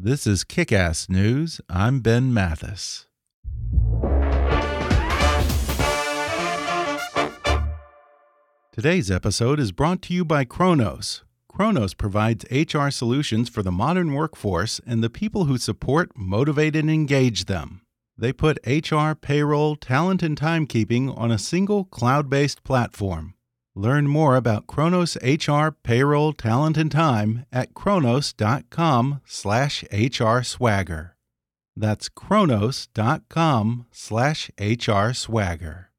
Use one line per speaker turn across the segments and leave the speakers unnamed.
This is Kick Ass News. I'm Ben Mathis. Today's episode is brought to you by Kronos. Kronos provides HR solutions for the modern workforce and the people who support, motivate, and engage them. They put HR, payroll, talent, and timekeeping on a single cloud based platform. Learn more about Kronos HR, payroll, talent, and time at kronos.com slash HR swagger. That's kronos.com slash HR swagger.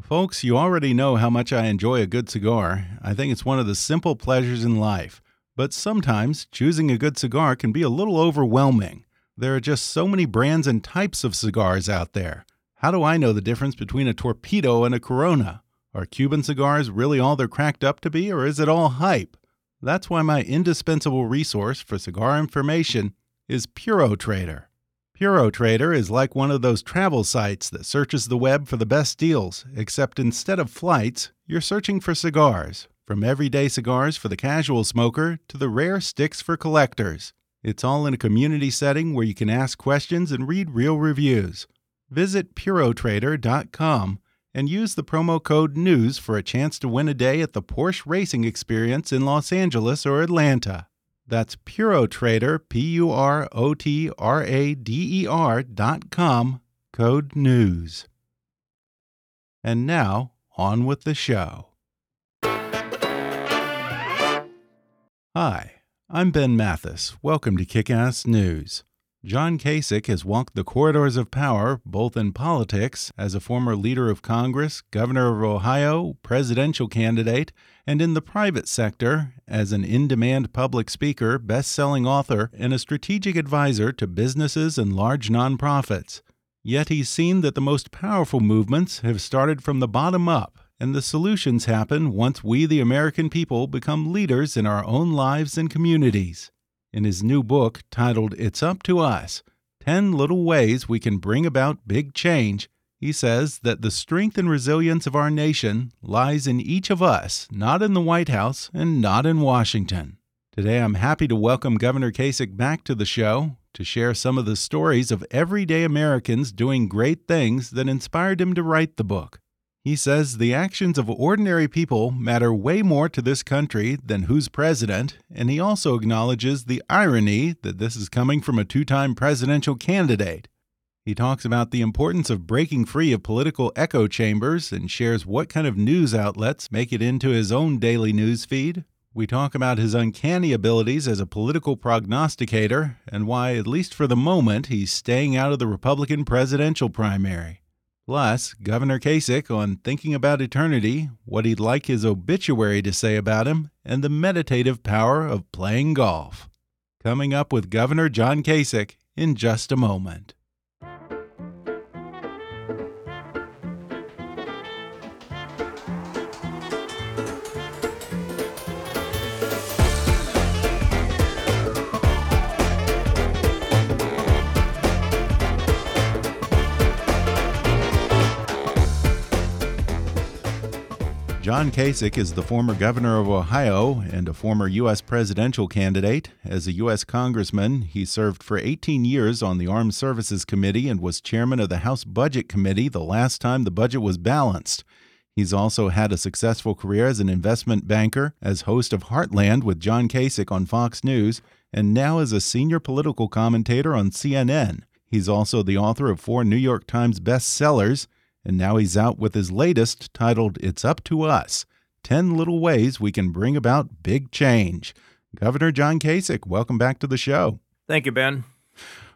Folks, you already know how much I enjoy a good cigar. I think it's one of the simple pleasures in life. But sometimes choosing a good cigar can be a little overwhelming. There are just so many brands and types of cigars out there. How do I know the difference between a torpedo and a corona? Are Cuban cigars really all they're cracked up to be, or is it all hype? That's why my indispensable resource for cigar information is Puro Trader. Puro Trader is like one of those travel sites that searches the web for the best deals, except instead of flights, you're searching for cigars. From everyday cigars for the casual smoker to the rare sticks for collectors. It's all in a community setting where you can ask questions and read real reviews. Visit PuroTrader.com and use the promo code NEWS for a chance to win a day at the Porsche Racing Experience in Los Angeles or Atlanta. That's PuroTrader, P U R O T R A D E R dot com, code NEWS. And now, on with the show. Hi, I'm Ben Mathis. Welcome to Kick Ass News. John Kasich has walked the corridors of power, both in politics, as a former leader of Congress, governor of Ohio, presidential candidate, and in the private sector, as an in demand public speaker, best selling author, and a strategic advisor to businesses and large nonprofits. Yet he's seen that the most powerful movements have started from the bottom up, and the solutions happen once we, the American people, become leaders in our own lives and communities in his new book titled It's Up to Us 10 Little Ways We Can Bring About Big Change, he says that the strength and resilience of our nation lies in each of us, not in the White House and not in Washington. Today, I'm happy to welcome Governor Kasich back to the show to share some of the stories of everyday Americans doing great things that inspired him to write the book. He says the actions of ordinary people matter way more to this country than who's president, and he also acknowledges the irony that this is coming from a two time presidential candidate. He talks about the importance of breaking free of political echo chambers and shares what kind of news outlets make it into his own daily news feed. We talk about his uncanny abilities as a political prognosticator and why, at least for the moment, he's staying out of the Republican presidential primary. Plus, Governor Kasich on thinking about eternity, what he'd like his obituary to say about him, and the meditative power of playing golf. Coming up with Governor John Kasich in just a moment. John Kasich is the former governor of Ohio and a former U.S. presidential candidate. As a U.S. congressman, he served for 18 years on the Armed Services Committee and was chairman of the House Budget Committee the last time the budget was balanced. He's also had a successful career as an investment banker, as host of Heartland with John Kasich on Fox News, and now as a senior political commentator on CNN. He's also the author of four New York Times bestsellers, and now he's out with his latest titled It's Up to Us 10 Little Ways We Can Bring About Big Change. Governor John Kasich, welcome back to the show.
Thank you, Ben.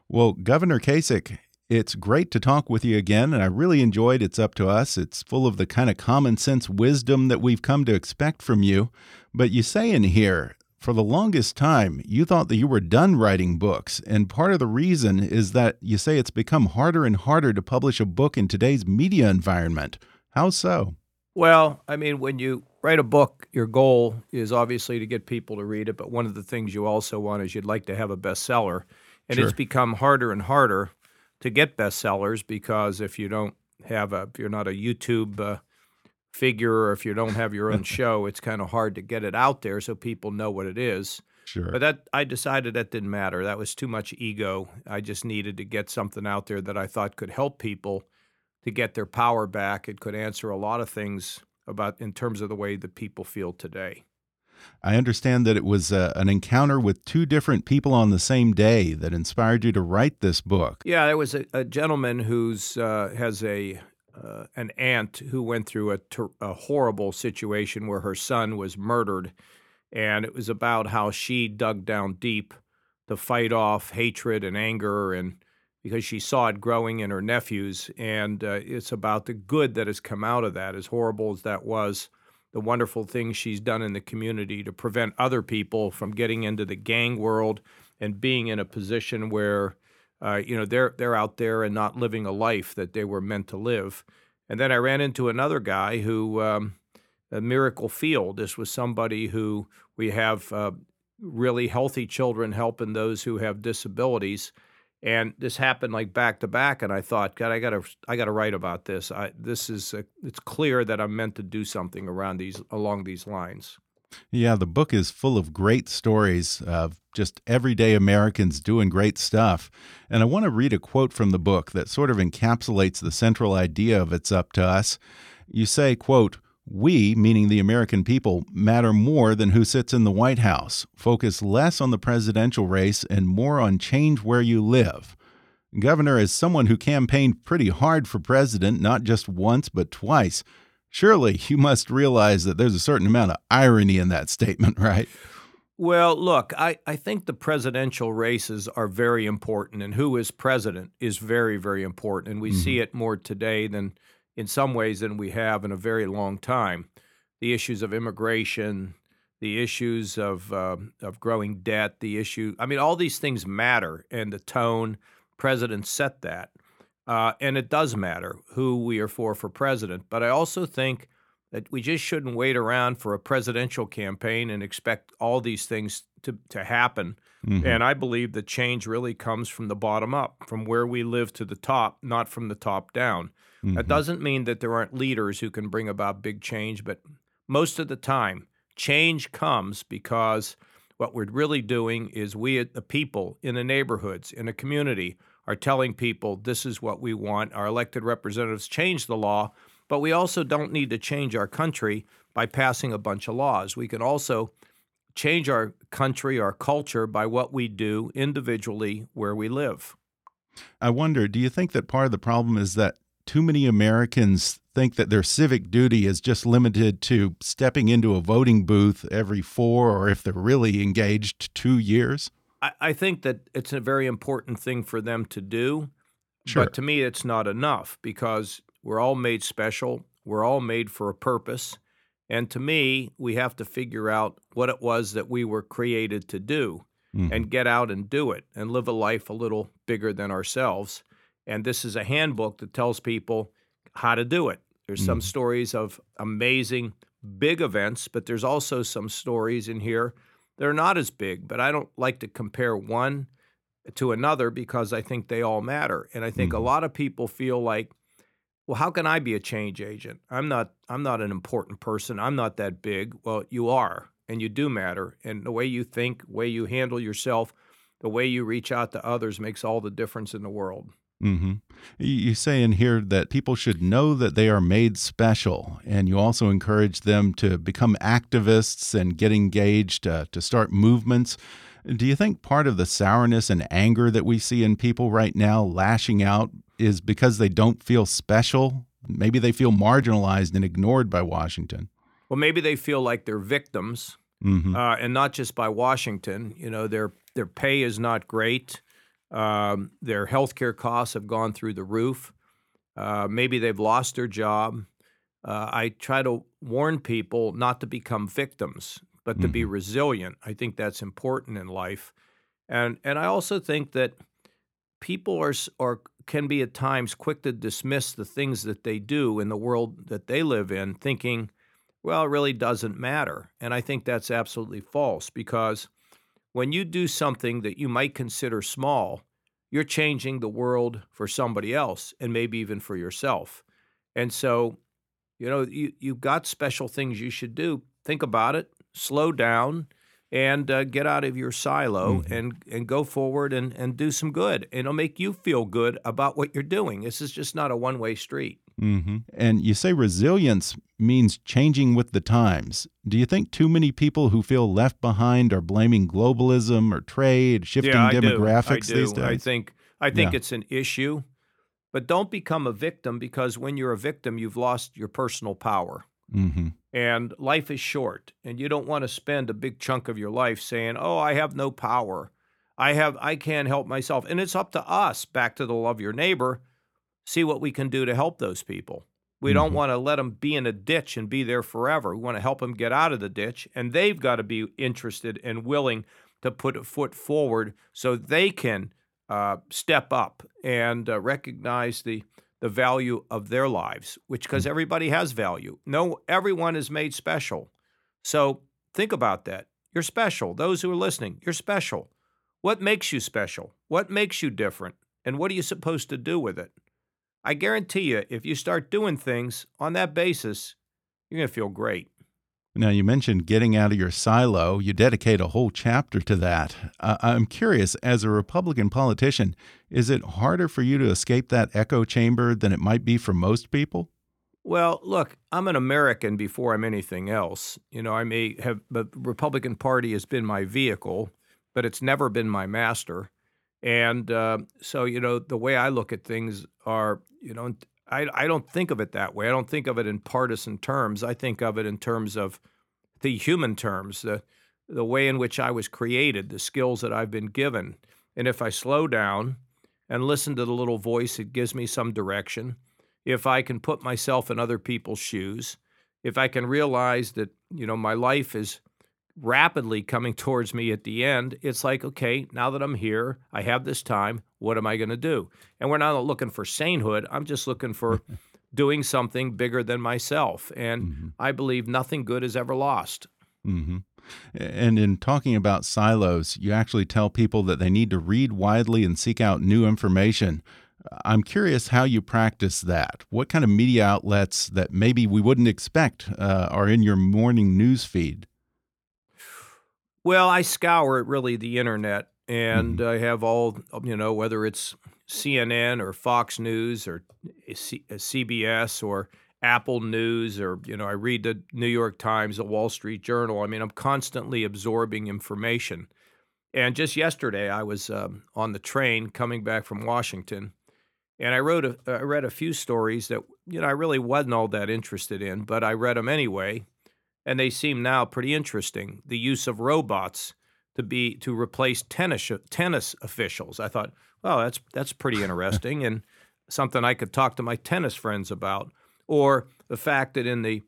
Well, Governor Kasich, it's great to talk with you again, and I really enjoyed It's Up to Us. It's full of the kind of common sense wisdom that we've come to expect from you. But you say in here, for the longest time, you thought that you were done writing books. And part of the reason is that you say it's become harder and harder to publish a book in today's media environment. How so?
Well, I mean, when you write a book, your goal is obviously to get people to read it. But one of the things you also want is you'd like to have a bestseller. And
Sure.
it's become harder and harder to get bestsellers because if you don't have a, if you're not a YouTube uh, figure or if you don't have your own show, it's kind of hard to get it out there so people know what it is.
Sure.
But that I decided that didn't matter. That was too much ego. I just needed to get something out there that I thought could help people to get their power back. It could answer a lot of things about in terms of the way that people feel today.
I understand that it was uh, an encounter with two different people on the same day that inspired you to write this book.
Yeah, there was a, a gentleman who's uh, has a uh, an aunt who went through a, ter- a horrible situation where her son was murdered, and it was about how she dug down deep to fight off hatred and anger, and because she saw it growing in her nephews, and uh, it's about the good that has come out of that, as horrible as that was. The wonderful things she's done in the community to prevent other people from getting into the gang world and being in a position where uh, you know they're they're out there and not living a life that they were meant to live. And then I ran into another guy who, um, a Miracle Field. This was somebody who we have uh, really healthy children helping those who have disabilities. And this happened like back to back, and I thought, God, I gotta, I gotta write about this. I, this is, a, it's clear that I'm meant to do something around these, along these lines.
Yeah, the book is full of great stories of just everyday Americans doing great stuff. And I want to read a quote from the book that sort of encapsulates the central idea of It's Up to Us. You say, quote, we, meaning the American people, matter more than who sits in the White House. Focus less on the presidential race and more on change where you live. Governor, as someone who campaigned pretty hard for president, not just once, but twice, surely you must realize that there's a certain amount of irony in that statement, right?
Well, look, I, I think the presidential races are very important, and who is president is very, very important. And we see it more today than in some ways than we have in a very long time. The issues of immigration, the issues of uh, of growing debt, the issue. I mean, all these things matter, and the tone presidents set that, uh, and it does matter who we are for for president. But I also think that we just shouldn't wait around for a presidential campaign and expect all these things to, to happen. And I believe that change really comes from the bottom up, from where we live to the top, not from the top down. That doesn't mean that there aren't leaders who can bring about big change, but most of the time, change comes because what we're really doing is we, the people in the neighborhoods, in a community, are telling people this is what we want. Our elected representatives change the law, but we also don't need to change our country by passing a bunch of laws. We can also change our country, our culture by what we do individually where we live.
I wonder, do you think that part of the problem is that too many Americans think that their civic duty is just limited to stepping into a voting booth every four, or if they're really engaged, two years?
I, I think that it's a very important thing for them to do.
Sure.
But to me, it's not enough because we're all made special. We're all made for a purpose. And to me, we have to figure out what it was that we were created to do
Mhm.
and get out and do it and live a life a little bigger than ourselves. And this is a handbook that tells people how to do it. There's some stories of amazing big events, but there's also some stories in here that are not as big. But I don't like to compare one to another because I think they all matter. And I think a mm-hmm. lot of people feel like, well, how can I be a change agent? I'm not I'm not an important person. I'm not that big. Well, you are, and you do matter. And the way you think, way you handle yourself, the way you reach out to others makes all the difference in the world.
Mm-hmm. You say in here that people should know that they are made special, and you also encourage them to become activists and get engaged uh, to start movements. Do you think part of the sourness and anger that we see in people right now lashing out is because they don't feel special? Maybe they feel marginalized and ignored by Washington.
Well, maybe they feel like they're victims, mm -hmm. uh, and not just by Washington. You know, their their pay is not great. Um, their health care costs have gone through the roof. Uh, maybe they've lost their job. Uh, I try to warn people not to become victims, but to mm -hmm. be mm-hmm. resilient. I think that's important in life, and and I also think that people are are can be at times quick to dismiss the things that they do in the world that they live in, thinking, well, it really doesn't matter. And I think that's absolutely false because when you do something that you might consider small, you're changing the world for somebody else and maybe even for yourself. And so, you know, you, you've got special things you should do. Think about it, slow down, and uh, get out of your silo mm-hmm. and and go forward and and do some good. And it'll make you feel good about what you're doing. This is just not a one way street.
Mm-hmm. And you say resilience means changing with the times. Do you think too many people who feel left behind are blaming globalism or trade, shifting
yeah,
demographics
do. I do.
these days?
I think I think yeah. it's an issue, but don't become a victim because when you're a victim, you've lost your personal power. Mm-hmm. And life is short, and you don't want to spend a big chunk of your life saying, "Oh, I have no power. I have I can't help myself." And it's up to us, back to the love your neighbor, see what we can do to help those people. We mm-hmm. don't want to let them be in a ditch and be there forever. We want to help them get out of the ditch, and they've got to be interested and willing to put a foot forward so they can uh, step up and uh, recognize the the value of their lives, which because mm. everybody has value. No, everyone is made special. So think about that. You're special. Those who are listening, you're special. What makes you special? What makes you different? And what are you supposed to do with it? I guarantee you, if you start doing things on that basis, you're going to feel great.
Now, you mentioned getting out of your silo. You dedicate a whole chapter to that. Uh, I'm curious, as a Republican politician, is it harder for you to escape that echo chamber than it might be for most people?
Well, look, I'm an American before I'm anything else. You know, I may have, the Republican Party has been my vehicle, but it's never been my master. And uh, so, you know, the way I look at things are, you know, I, I don't think of it that way. I don't think of it in partisan terms. I think of it in terms of the human terms, the the way in which I was created, the skills that I've been given. And if I slow down and listen to the little voice, it gives me some direction. If I can put myself in other people's shoes, if I can realize that, you know, my life is rapidly coming towards me at the end, it's like, okay, now that I'm here, I have this time, what am I going to do? And we're not looking for sainthood. I'm just looking for doing something bigger than myself. And mm-hmm. I believe nothing good is ever lost.
Mm-hmm. And in talking about silos, you actually tell people that they need to read widely and seek out new information. I'm curious how you practice that. What kind of media outlets that maybe we wouldn't expect uh, are in your morning news feed?
Well, I scour really the internet, and mm-hmm. I have all you know, whether it's CNN or Fox News or C- CBS or Apple News, or you know, I read the New York Times, the Wall Street Journal. I mean, I'm constantly absorbing information. And just yesterday, I was um, on the train coming back from Washington, and I wrote a, I read a few stories that you know I really wasn't all that interested in, but I read them anyway and they seem now pretty interesting. The use of robots to be to replace tennis tennis officials. I thought, well, that's that's pretty interesting and something I could talk to my tennis friends about. Or the fact that in the,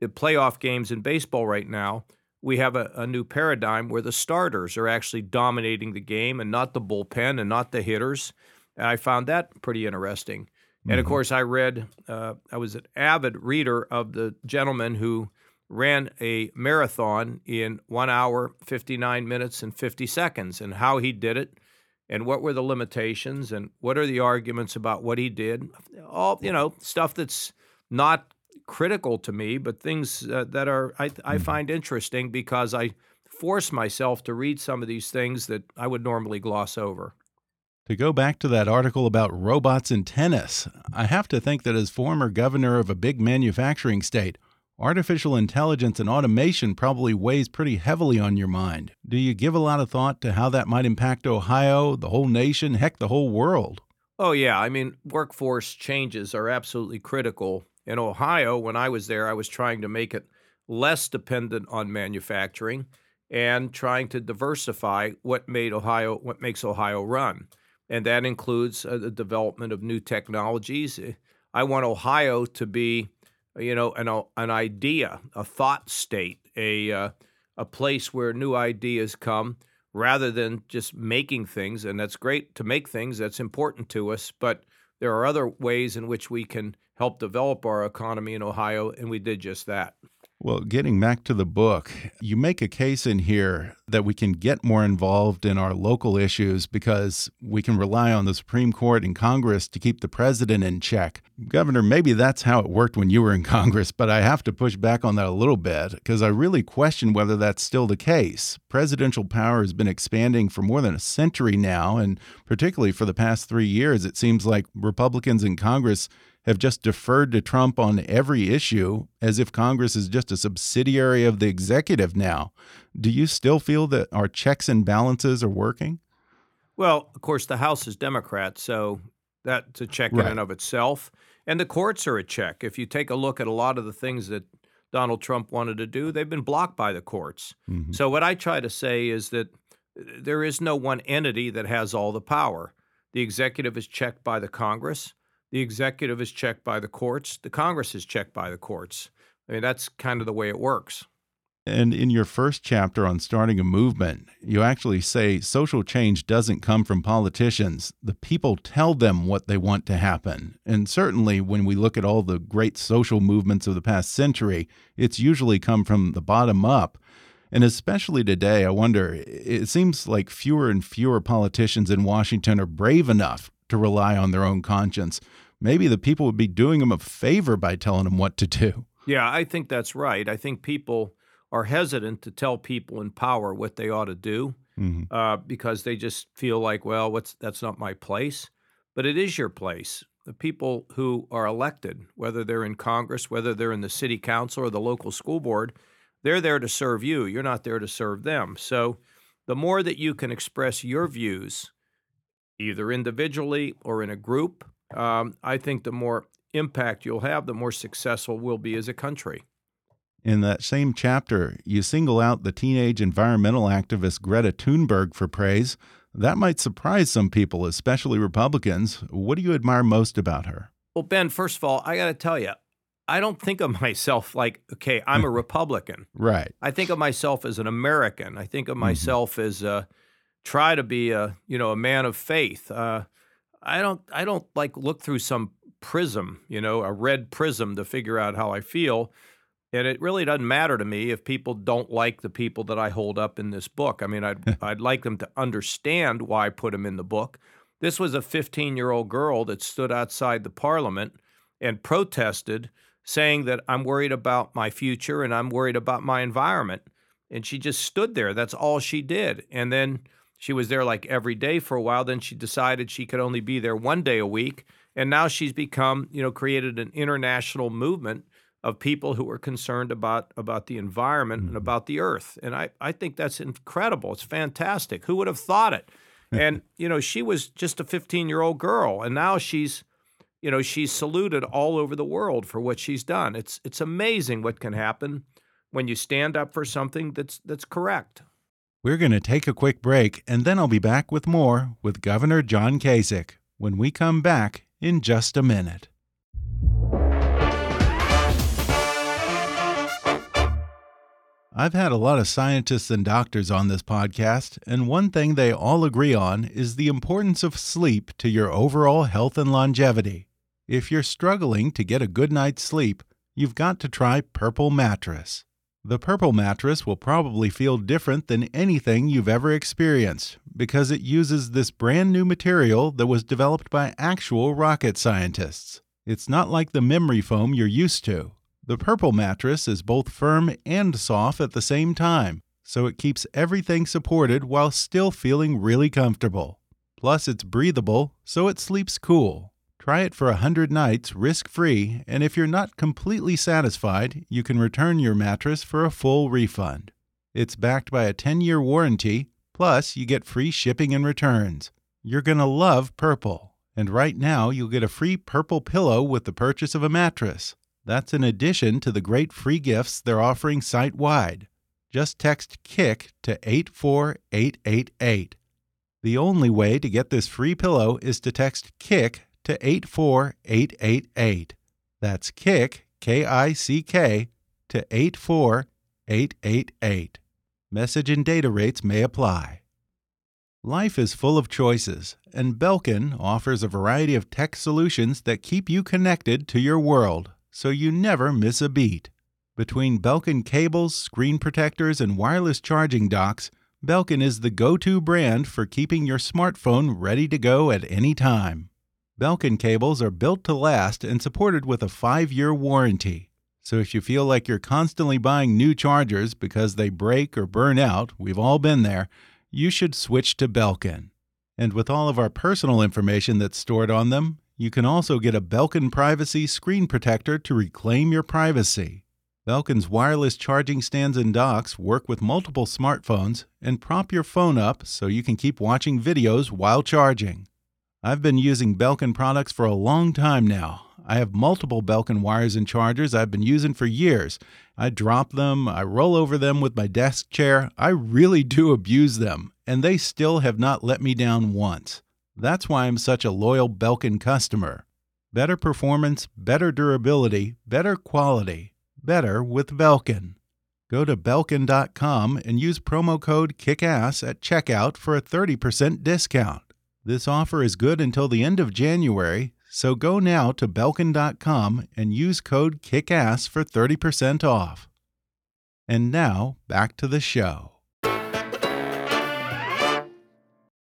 the playoff games in baseball right now, we have a, a, new paradigm where the starters are actually dominating the game and not the bullpen and not the hitters. And I found that pretty interesting. Mm-hmm. And of mm-hmm. course, I read, uh, I was an avid reader of the gentleman who ran a marathon in one hour, 59 minutes, and 50 seconds, and how he did it, and what were the limitations, and what are the arguments about what he did. All, you know, stuff that's not critical to me, but things uh, that are I, I mm-hmm. find interesting because I force myself to read some of these things that I would normally gloss over.
To go back to that article about robots in tennis, I have to think that as former governor of a big manufacturing state, artificial intelligence and automation probably weighs pretty heavily on your mind. Do you give a lot of thought to how that might impact Ohio, the whole nation, heck, the whole world?
Oh, yeah. I mean, workforce changes are absolutely critical. In Ohio, when I was there, I was trying to make it less dependent on manufacturing and trying to diversify what made Ohio what makes Ohio run and that includes uh, the development of new technologies. I want Ohio to be, you know, an an idea, a thought state, a uh, a place where new ideas come, rather than just making things. And that's great to make things. That's important to us, but there are other ways in which we can help develop our economy in Ohio, and we did just that.
Well, getting back to the book, you make a case in here that we can get more involved in our local issues because we can rely on the Supreme Court and Congress to keep the president in check. Governor, maybe that's how it worked when you were in Congress, but I have to push back on that a little bit because I really question whether that's still the case. Presidential power has been expanding for more than a century now, and particularly for the past three years, it seems like Republicans in Congress have just deferred to Trump on every issue as if Congress is just a subsidiary of the executive now. Do you still feel that our checks and balances are working?
Well, of course, the House is Democrat, so that's a check right. in and of itself. And the courts are a check. If you take a look at a lot of the things that Donald Trump wanted to do, they've been blocked by the courts. Mm -hmm. So, what I try to say is that there is no one entity that has all the power. The executive is checked by the Congress. The executive is checked by the courts. The Congress is checked by the courts. I mean, that's kind of the way it works.
And in your first chapter on starting a movement, you actually say social change doesn't come from politicians. The people tell them what they want to happen. And certainly, when we look at all the great social movements of the past century, it's usually come from the bottom up. And especially today, I wonder, it seems like fewer and fewer politicians in Washington are brave enough to rely on their own conscience maybe the people would be doing them a favor by telling them what to do.
Yeah, I think that's right. I think people are hesitant to tell people in power what they ought to do mm-hmm. uh, because they just feel like, well, what's that's not my place. But it is your place. The people who are elected, whether they're in Congress, whether they're in the city council or the local school board, they're there to serve you. You're not there to serve them. So the more that you can express your views, either individually or in a group, um, I think the more impact you'll have, the more successful we'll be as a country.
In that same chapter, you single out the teenage environmental activist Greta Thunberg for praise. That might surprise some people, especially Republicans. What do you admire most about her?
Well, Ben, first of all, I got to tell you, I don't think of myself like, okay, I'm a Republican.
right.
I think of myself as an American. I think of mm-hmm. myself mm -hmm. as a, try to be a, you know, a man of faith. Uh, I don't I don't like look through some prism, you know, a red prism to figure out how I feel. And it really doesn't matter to me if people don't like the people that I hold up in this book. I mean, I'd I'd like them to understand why I put them in the book. This was a 15-year-old girl that stood outside the parliament and protested saying that I'm worried about my future and I'm worried about my environment. And she just stood there. That's all she did. And then she was there like every day for a while. Then she decided she could only be there one day a week. And now she's become, you know, created an international movement of people who are concerned about about the environment mm-hmm. and about the earth. And I, I think that's incredible. It's fantastic. Who would have thought it? and, you know, she was just a 15 year old girl. And now she's, you know, she's saluted all over the world for what she's done. It's it's amazing what can happen when you stand up for something that's that's correct.
We're going to take a quick break, and then I'll be back with more with Governor John Kasich when we come back in just a minute. I've had a lot of scientists and doctors on this podcast, and one thing they all agree on is the importance of sleep to your overall health and longevity. If you're struggling to get a good night's sleep, you've got to try Purple Mattress. The purple mattress will probably feel different than anything you've ever experienced because it uses this brand new material that was developed by actual rocket scientists. It's not like the memory foam you're used to. The purple mattress is both firm and soft at the same time, so it keeps everything supported while still feeling really comfortable. Plus, it's breathable, so it sleeps cool. Try it for 100 nights risk free, and if you're not completely satisfied, you can return your mattress for a full refund. It's backed by a 10 year warranty, plus, you get free shipping and returns. You're going to love Purple. And right now, you'll get a free purple pillow with the purchase of a mattress. That's in addition to the great free gifts they're offering site wide. Just text KICK to 84888. The only way to get this free pillow is to text KICK to 84888. That's KICK, K I C K, to 84888. Message and data rates may apply. Life is full of choices, and Belkin offers a variety of tech solutions that keep you connected to your world so you never miss a beat. Between Belkin cables, screen protectors, and wireless charging docks, Belkin is the go to brand for keeping your smartphone ready to go at any time. Belkin cables are built to last and supported with a five year warranty. So if you feel like you're constantly buying new chargers because they break or burn out, we've all been there, you should switch to Belkin. And with all of our personal information that's stored on them, you can also get a Belkin Privacy screen protector to reclaim your privacy. Belkin's wireless charging stands and docks work with multiple smartphones and prop your phone up so you can keep watching videos while charging. I've been using Belkin products for a long time now. I have multiple Belkin wires and chargers I've been using for years. I drop them, I roll over them with my desk chair. I really do abuse them, and they still have not let me down once. That's why I'm such a loyal Belkin customer. Better performance, better durability, better quality, better with Belkin. Go to Belkin.com and use promo code KICKASS at checkout for a 30% discount. This offer is good until the end of January, so go now to Belkin.com and use code KICKASS for 30% off. And now, back to the show.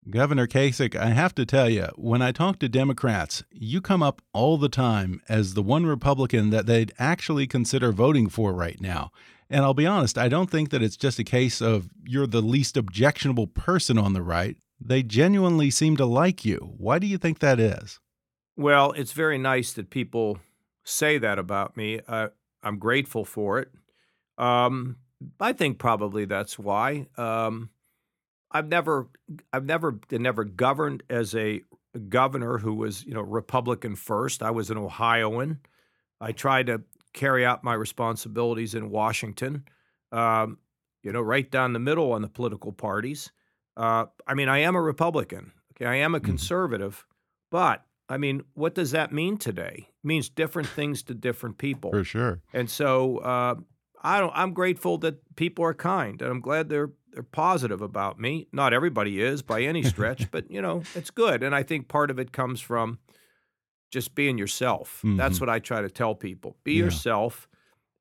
Governor Kasich, I have to tell you, when I talk to Democrats, you come up all the time as the one Republican that they'd actually consider voting for right now. And I'll be honest, I don't think that it's just a case of you're the least objectionable person on the right. They genuinely seem to like you. Why do you think that is?
Well, it's very nice that people say that about me. I'm grateful for it. Um, I think probably that's why. Um, I've never, I've never, never governed as a governor who was, you know, Republican first. I was an Ohioan. I tried to carry out my responsibilities in Washington, um, you know, right down the middle on the political parties. Uh, I mean, I am a Republican. Okay, I am a mm-hmm. conservative, but I mean, what does that mean today? It means different things to different people.
For sure.
And so uh, I don't. I'm grateful that people are kind, and I'm glad they're they're positive about me. Not everybody is by any stretch, but you know, it's good. And I think part of it comes from just being yourself. Mm-hmm. That's what I try to tell people: be yeah. yourself,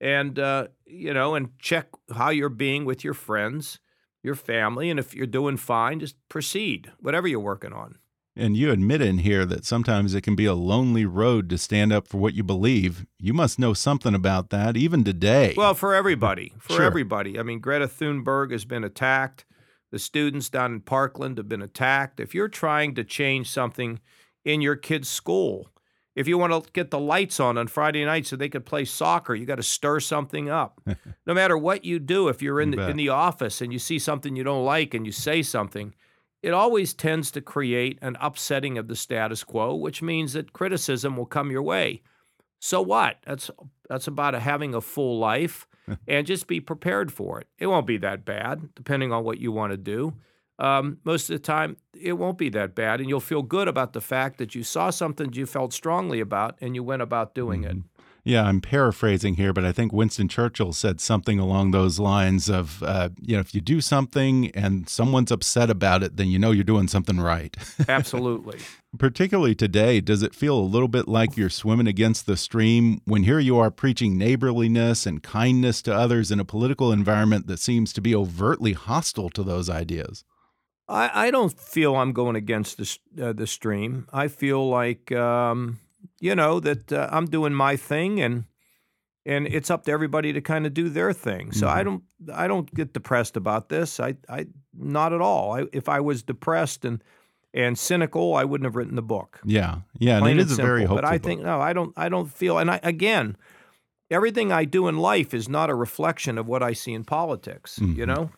and uh, you know, and check how you're being with your friends your family. And if you're doing fine, just proceed, whatever you're working on.
And you admit in here that sometimes it can be a lonely road to stand up for what you believe. You must know something about that, even today.
Well, for everybody, for sure. everybody. I mean, Greta Thunberg has been attacked. The students down in Parkland have been attacked. If you're trying to change something in your kid's school, if you want to get the lights on on Friday night so they could play soccer, you got to stir something up. no matter what you do, if you're in the, in the office and you see something you don't like and you say something, it always tends to create an upsetting of the status quo, which means that criticism will come your way. So what? That's that's about having a full life and just be prepared for it. It won't be that bad, depending on what you want to do um, most of the time it won't be that bad, and you'll feel good about the fact that you saw something you felt strongly about and you went about doing mm -hmm. it.
Mm-hmm. Yeah, I'm paraphrasing here, but I think Winston Churchill said something along those lines of, uh, you know, if you do something and someone's upset about it, then you know you're doing something right.
Absolutely.
Particularly today, does it feel a little bit like you're swimming against the stream when here you are preaching neighborliness and kindness to others in a political environment that seems to be overtly hostile to those ideas?
I, I don't feel I'm going against the, uh, the stream. I feel like, um, you know, that uh, I'm doing my thing and and it's up to everybody to kind of do their thing. So mm-hmm. I don't I don't get depressed about this. I I not at all. I, if I was depressed and and cynical, I wouldn't have written the book.
Yeah, yeah, and it
and
is a very hopeful.
But I
book.
think no, I don't. I don't feel. And I, again, everything I do in life is not a reflection of what I see in politics.
Mm-hmm.
You know.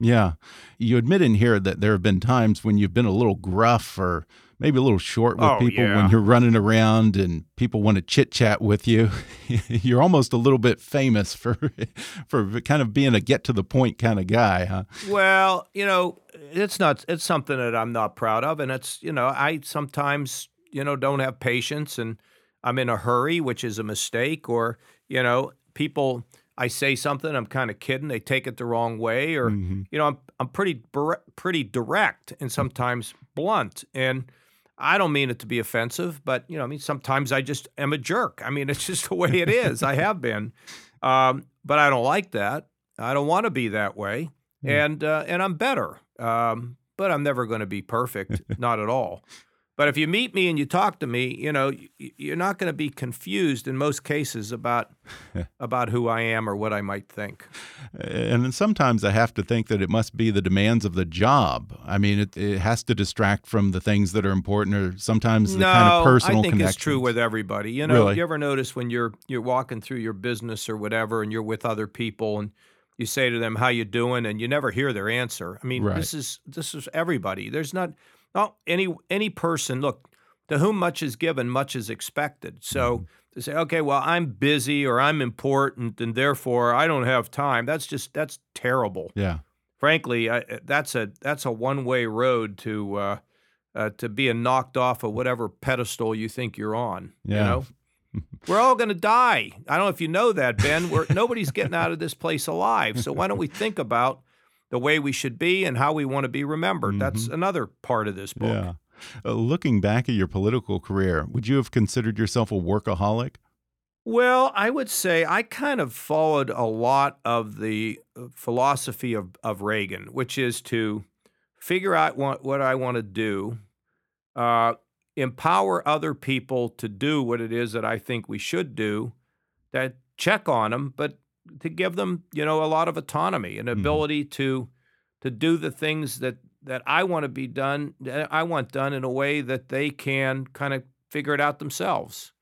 Yeah. You admit in here that there have been times when you've been a little gruff or maybe a little short with
Oh,
people
yeah.
when you're running around and people want to chit chat with you. you're almost a little bit famous for for kind of being a get to the point kind of guy, huh?
Well, you know, it's not. It's something that I'm not proud of, and it's you know, I sometimes you know don't have patience, and I'm in a hurry, which is a mistake, or you know, people. I say something, I'm kind of kidding. They take it the wrong way, or you know, I'm I'm pretty pretty direct and sometimes blunt, and I don't mean it to be offensive, but you know, I mean sometimes I just am a jerk. I mean, it's just the way it is. I have been, um, but I don't like that. I don't want to be that way, and uh, and I'm better. Um, but I'm never going to be perfect, not at all. But if you meet me and you talk to me, you know, you're not going to be confused in most cases about about who I am or what I might think.
And then sometimes I have to think that it must be the demands of the job. I mean, it, it has to distract from the things that are important, or sometimes the
no,
kind of personal
I think it's true with everybody. You know,
Really?
you ever notice when you're you're walking through your business or whatever, and you're with other people, and you say to them, "How you doing?" and you never hear their answer. I mean,
Right.
this is this is everybody. There's not not any any person. Look, to whom much is given, much is expected. So
Mm-hmm.
to say, okay, well, I'm busy or I'm important, and therefore I don't have time. That's just that's terrible
Yeah.
frankly, I, that's a that's a one way road to uh, uh, to being knocked off of whatever pedestal you think you're on.
Yeah.
You know, we're all going to die. I don't know if you know that, Ben. We're nobody's getting out of this place alive. So why don't we think about the way we should be and how we want to be remembered? That's another part of this book.
Mm-hmm. Yeah. Uh, looking back at your political career, would you have considered yourself a workaholic?
Well, I would say I kind of followed a lot of the uh, philosophy of, of Reagan, which is to figure out what, what I want to do, uh, empower other people to do what it is that I think we should do, that check on them, but to give them, you know, a lot of autonomy and ability to to do the things that that I want to be done, that I want done in a way that they can kind of figure it out themselves.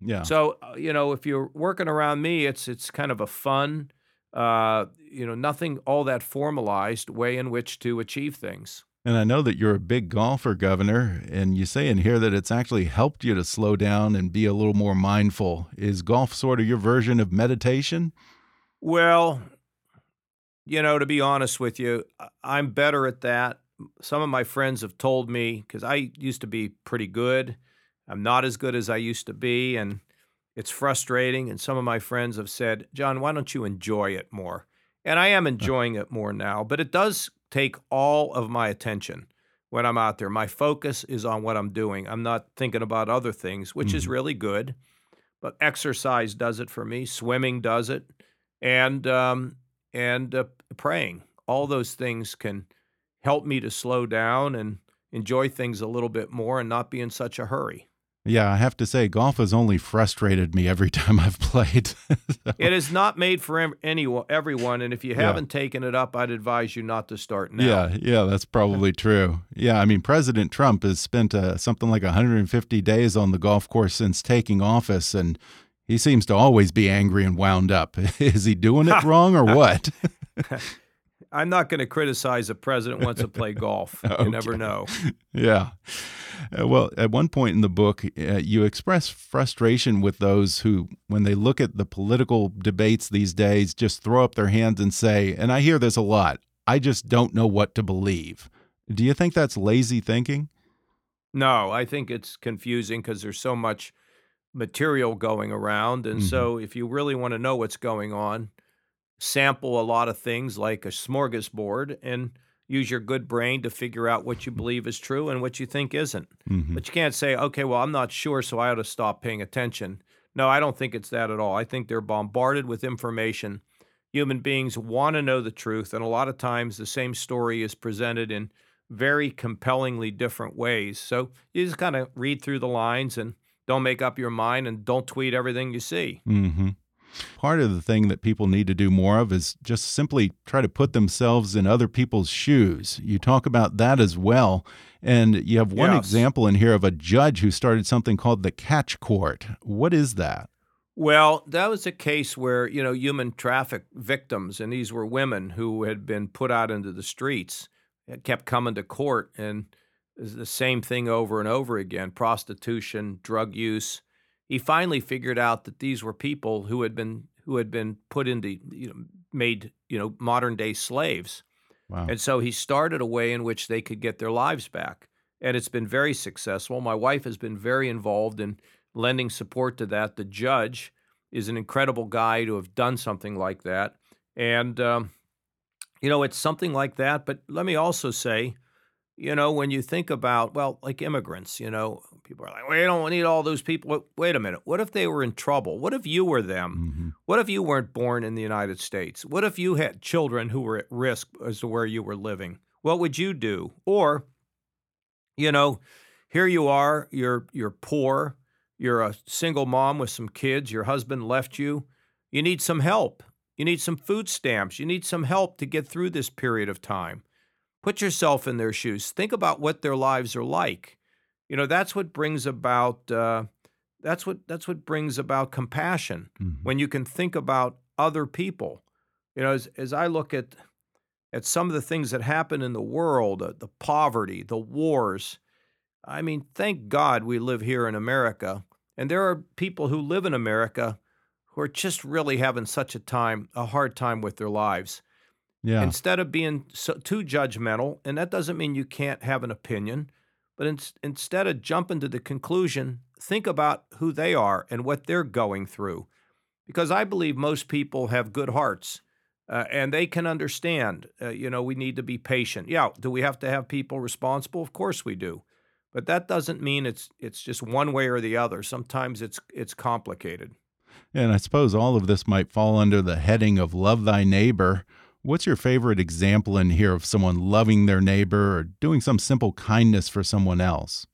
Yeah.
So uh, you know, if you're working around me, it's it's kind of a fun, uh, you know, nothing all that formalized way in which to achieve things.
And I know that you're a big golfer, Governor, and you say in here that it's actually helped you to slow down and be a little more mindful. Is golf sort of your version of meditation?
Well, you know, to be honest with you, I'm better at that. Some of my friends have told me because I used to be pretty good. I'm not as good as I used to be, and it's frustrating. And some of my friends have said, John, why don't you enjoy it more? And I am enjoying it more now, but it does take all of my attention when I'm out there. My focus is on what I'm doing. I'm not thinking about other things, which is mm-hmm. really good. But exercise does it for me. Swimming does it, and um, and uh, praying. All those things can help me to slow down and enjoy things a little bit more and not be in such a hurry.
Yeah, I have to say, golf has only frustrated me every time I've played. So-
It is not made for anyone, everyone, and if you
Yeah.
haven't taken it up, I'd advise you not to start now.
Yeah, yeah, that's probably true. Yeah, I mean, President Trump has spent uh, something like 150 days on the golf course since taking office, and he seems to always be angry and wound up. Is he doing it wrong or what?
I'm not going to criticize a president wants to play golf. You never know.
yeah. Uh, well, at one point in the book, uh, you express frustration with those who, when they look at the political debates these days, just throw up their hands and say, and I hear this a lot, I just don't know what to believe. Do you think that's lazy thinking?
No, I think it's confusing because there's so much material going around. And so, if you really want to know what's going on, sample a lot of things like a smorgasbord and use your good brain to figure out what you believe is true and what you think isn't.
Mhm.
But you can't say, okay, well, I'm not sure, so I ought to stop paying attention. No, I don't think it's that at all. I think they're bombarded with information. Human beings want to know the truth, and a lot of times the same story is presented in very compellingly different ways. So you just kind of read through the lines and don't make up your mind and don't tweet everything you see.
hmm Part of the thing that people need to do more of is just simply try to put themselves in other people's shoes. You talk about that as well. And you have one
Yes.
example in here of a judge who started something called the Catch Court. What is that?
Well, that was a case where, you know, human traffic victims, and these were women who had been put out into the streets, kept coming to court, and was the same thing over and over again prostitution, drug use. He finally figured out that these were people who had been who had been put into you know made you know modern day slaves
Wow.
and so he started a way in which they could get their lives back. And it's been very successful. My wife has been very involved in lending support to that. The judge is an incredible guy to have done something like that. And, um, you know, it's something like that. But let me also say, you know, when you think about, well, like immigrants, you know, people are like, we don't need all those people. Wait- a minute. What if they were in trouble? What if you were them?
Mhm.
What if you weren't born in the United States? What if you had children who were at risk as to where you were living? What would you do? Or, you know, here you are, you're you're poor, you're a single mom with some kids, your husband left you. You need some help. You need some food stamps. You need some help to get through this period of time. Put yourself in their shoes. Think about what their lives are like. You know, that's what brings about uh, that's what that's what brings about compassion
Mhm.
when you can think about other people. You know, as, as I look at at some of the things that happen in the world, uh, the poverty, the wars. I mean, thank God we live here in America, and there are people who live in America who are just really having such a time, a hard time with their lives.
Yeah.
Instead of being so, too judgmental, and that doesn't mean you can't have an opinion, but in, instead of jumping to the conclusion, think about who they are and what they're going through. Because I believe most people have good hearts uh, and they can understand. Uh, you know, we need to be patient. Yeah, do we have to have people responsible? Of course we do. But that doesn't mean it's it's just one way or the other. Sometimes it's it's complicated.
And I suppose all of this might fall under the heading of love thy neighbor. What's your favorite example in here of someone loving their neighbor or doing some simple kindness for someone else?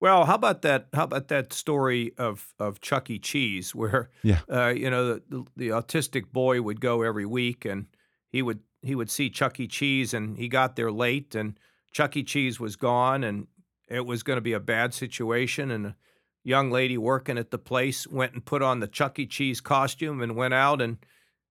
Well, how about that? How about that story of of Chuck E. Cheese, where
Yeah.
uh, you know the, the the autistic boy would go every week, and he would he would see Chuck E. Cheese, and he got there late, and Chuck E. Cheese was gone, and it was going to be a bad situation, and a young lady working at the place went and put on the Chuck E. Cheese costume and went out and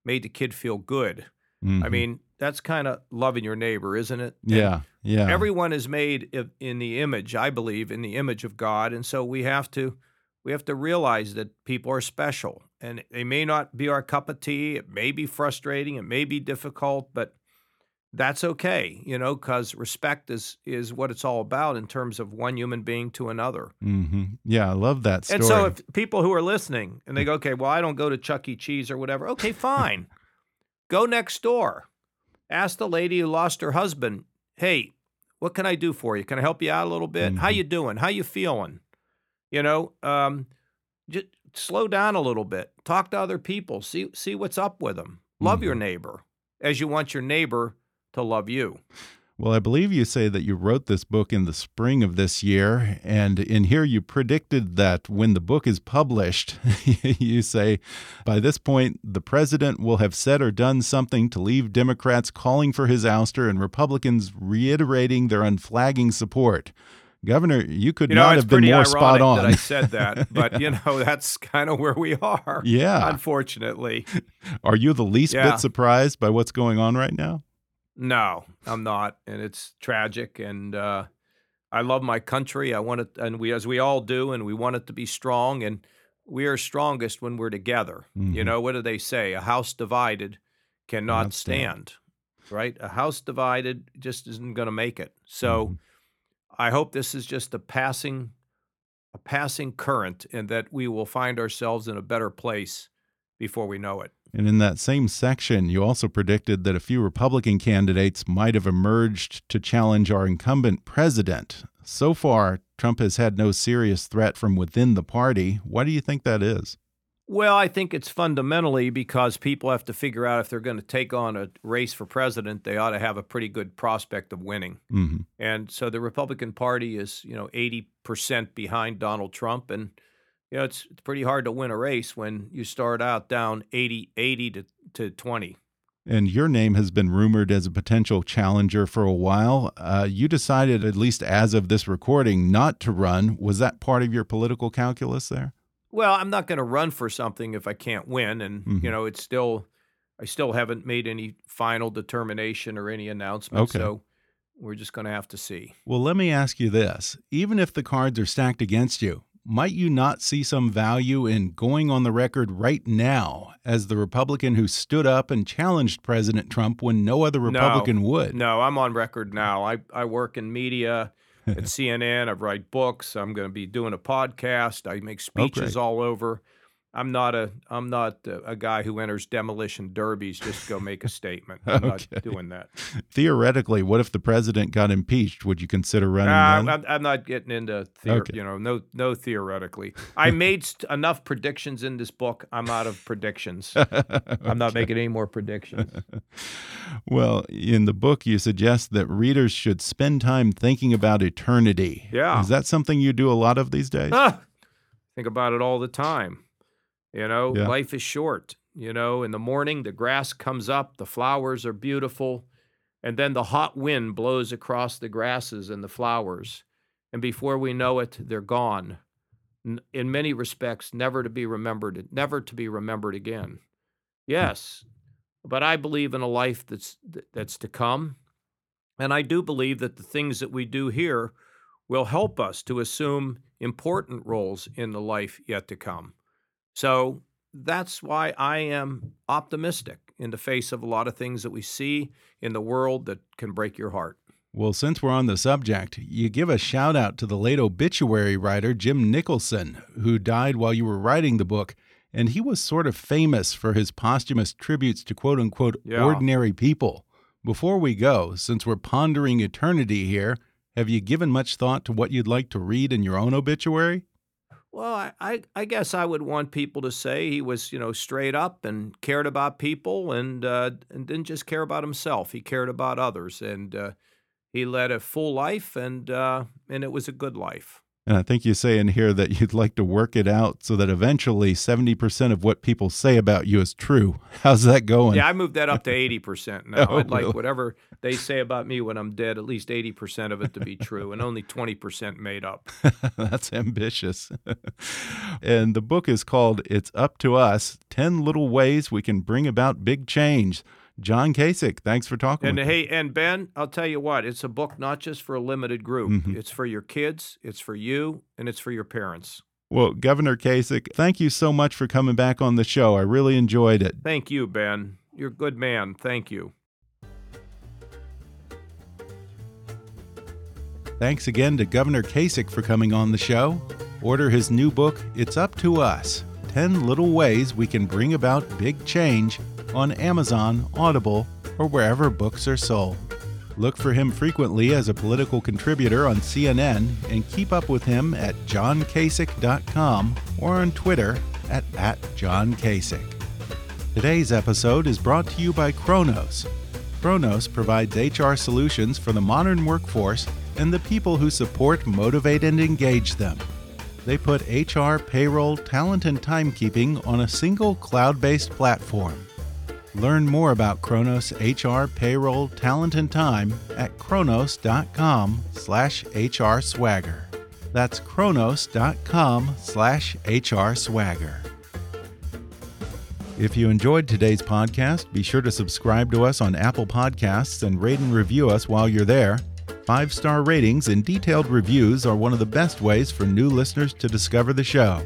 made the kid feel good. I
Mhm.
mean, that's kind of loving your neighbor, isn't it? And
yeah, yeah.
everyone is made in the image i believe in the image of god and so we have to we have to realize that people are special and they may not be our cup of tea it may be frustrating it may be difficult but that's okay you know because respect is is what it's all about in terms of one human being to another
hmm Yeah, I love that story.
and so if people who are listening and they go okay well i don't go to chuck e cheese or whatever okay fine go next door. Ask the lady who lost her husband hey what can i do for you? Can i help you out a little bit? How
Mhm.
you doing? How you feeling? You know um just slow down a little bit. Talk to other people. See see what's up with them love your neighbor as you want your neighbor to love you
Well, I believe you say that you wrote this book in the spring of this year. And in here, you predicted that when the book is published, you say, by this point, the president will have said or done something to leave Democrats calling for his ouster and Republicans reiterating their unflagging support. Governor, you could
you know
not have been more spot on.
that i said that but you know that's kind of where we are
Yeah.
unfortunately
Are you the least
Yeah.
bit surprised by what's going on right now?
No, I'm not, and it's tragic. And uh, I love my country. I want it, and we, as we all do, and we want it to be strong. And we are strongest when we're together. You
Mhm.
know what do they say? A house divided cannot
Cannot stand.
Right? A house divided just isn't going to make it. So
Mhm.
I hope this is just a passing, a passing current, and that we will find ourselves in a better place before we know it.
And in that same section, you also predicted that a few Republican candidates might have emerged to challenge our incumbent president. So far, Trump has had no serious threat from within the party. Why do you think that is?
Well, I think it's fundamentally because people have to figure out if they're going to take on a race for president, they ought to have a pretty good prospect of winning.
hmm
And so the Republican Party is, you know, 80% behind Donald Trump. And, you know, it's, it's pretty hard to win a race when you start out down 80, 80 to, to 20.
And your name has been rumored as a potential challenger for a while. Uh, you decided, at least as of this recording, not to run. Was that part of your political calculus there?
Well, I'm not going to run for something if I can't win, and mm -hmm. you mm-hmm. know, it's still, I still haven't made any final determination or any announcement. Okay. So we're just going to have to see.
Well, let me ask you this: even if the cards are stacked against you, might you not see some value in going on the record right now as the Republican who stood up and challenged President Trump when no other Republican
no,
would?
No, I'm on record now. I, I work in media at CNN. I write books. I'm going to be doing a podcast. I make speeches all over. I'm not a I'm not a, guy who enters demolition derbies just to go make a statement. I'm okay. not doing that.
Theoretically, what if the president got impeached? Would you consider running?
Uh, I'm, I'm, not getting into theor- okay. you know no no theoretically. I made enough predictions in this book. I'm out of predictions. okay. I'm not making any more predictions.
well, in the book, you suggest that readers should spend time thinking about eternity.
Yeah,
is that something you do a lot of these days?
Ah, think about it all the time. You know, yeah. life is short. You know, in the morning, the grass comes up, the flowers are beautiful, and then the hot wind blows across the grasses and the flowers. And before we know it, they're gone. In many respects, never to be remembered, never to be remembered again. Hmm. Yes, but I believe in a life that's that's to come. And I do believe that the things that we do here will help us to assume important roles in the life yet to come. So that's why I am optimistic in the face of a lot of things that we see in the world that can break your heart.
Well, since we're on the subject, you give a shout out to the late obituary writer Jim Nicholson, who died while you were writing the book. And he was sort of famous for his posthumous tributes to quote unquote yeah. ordinary people. Before we go, since we're pondering eternity here, have you given much thought to what you'd like to read in your own obituary?
Well, I, I, guess I would want people to say he was, you know, straight up and cared about people and uh, and didn't just care about himself. He cared about others, and uh, he led a full life, and uh, and it was a good life.
And I think you say in here that you'd like to work it out so that eventually 70% of what people say about you is true. How's that going?
Yeah, I moved that up to 80% now. oh, I'd like really? whatever they say about me when I'm dead, at least 80% of it to be true and only 20% made up.
That's ambitious. and the book is called It's Up to Us 10 Little Ways We Can Bring About Big Change. John Kasich, thanks for talking.
And hey, and Ben, I'll tell you what, it's a book not just for a limited group. Mm -hmm. It's for your kids, it's for you, and it's for your parents.
Well, Governor Kasich, thank you so much for coming back on the show. I really enjoyed it.
Thank you, Ben. You're a good man. Thank you.
Thanks again to Governor Kasich for coming on the show. Order his new book, It's Up to Us 10 Little Ways We Can Bring About Big Change on Amazon, Audible, or wherever books are sold. Look for him frequently as a political contributor on CNN and keep up with him at johnkasich.com or on Twitter at, at. Today's episode is brought to you by Kronos. Kronos provides HR solutions for the modern workforce and the people who support, motivate, and engage them. They put HR, payroll, talent, and timekeeping on a single cloud based platform. Learn more about Kronos HR, payroll, talent, and time at kronos.com slash HR swagger. That's kronos.com slash HR swagger. If you enjoyed today's podcast, be sure to subscribe to us on Apple Podcasts and rate and review us while you're there. Five star ratings and detailed reviews are one of the best ways for new listeners to discover the show.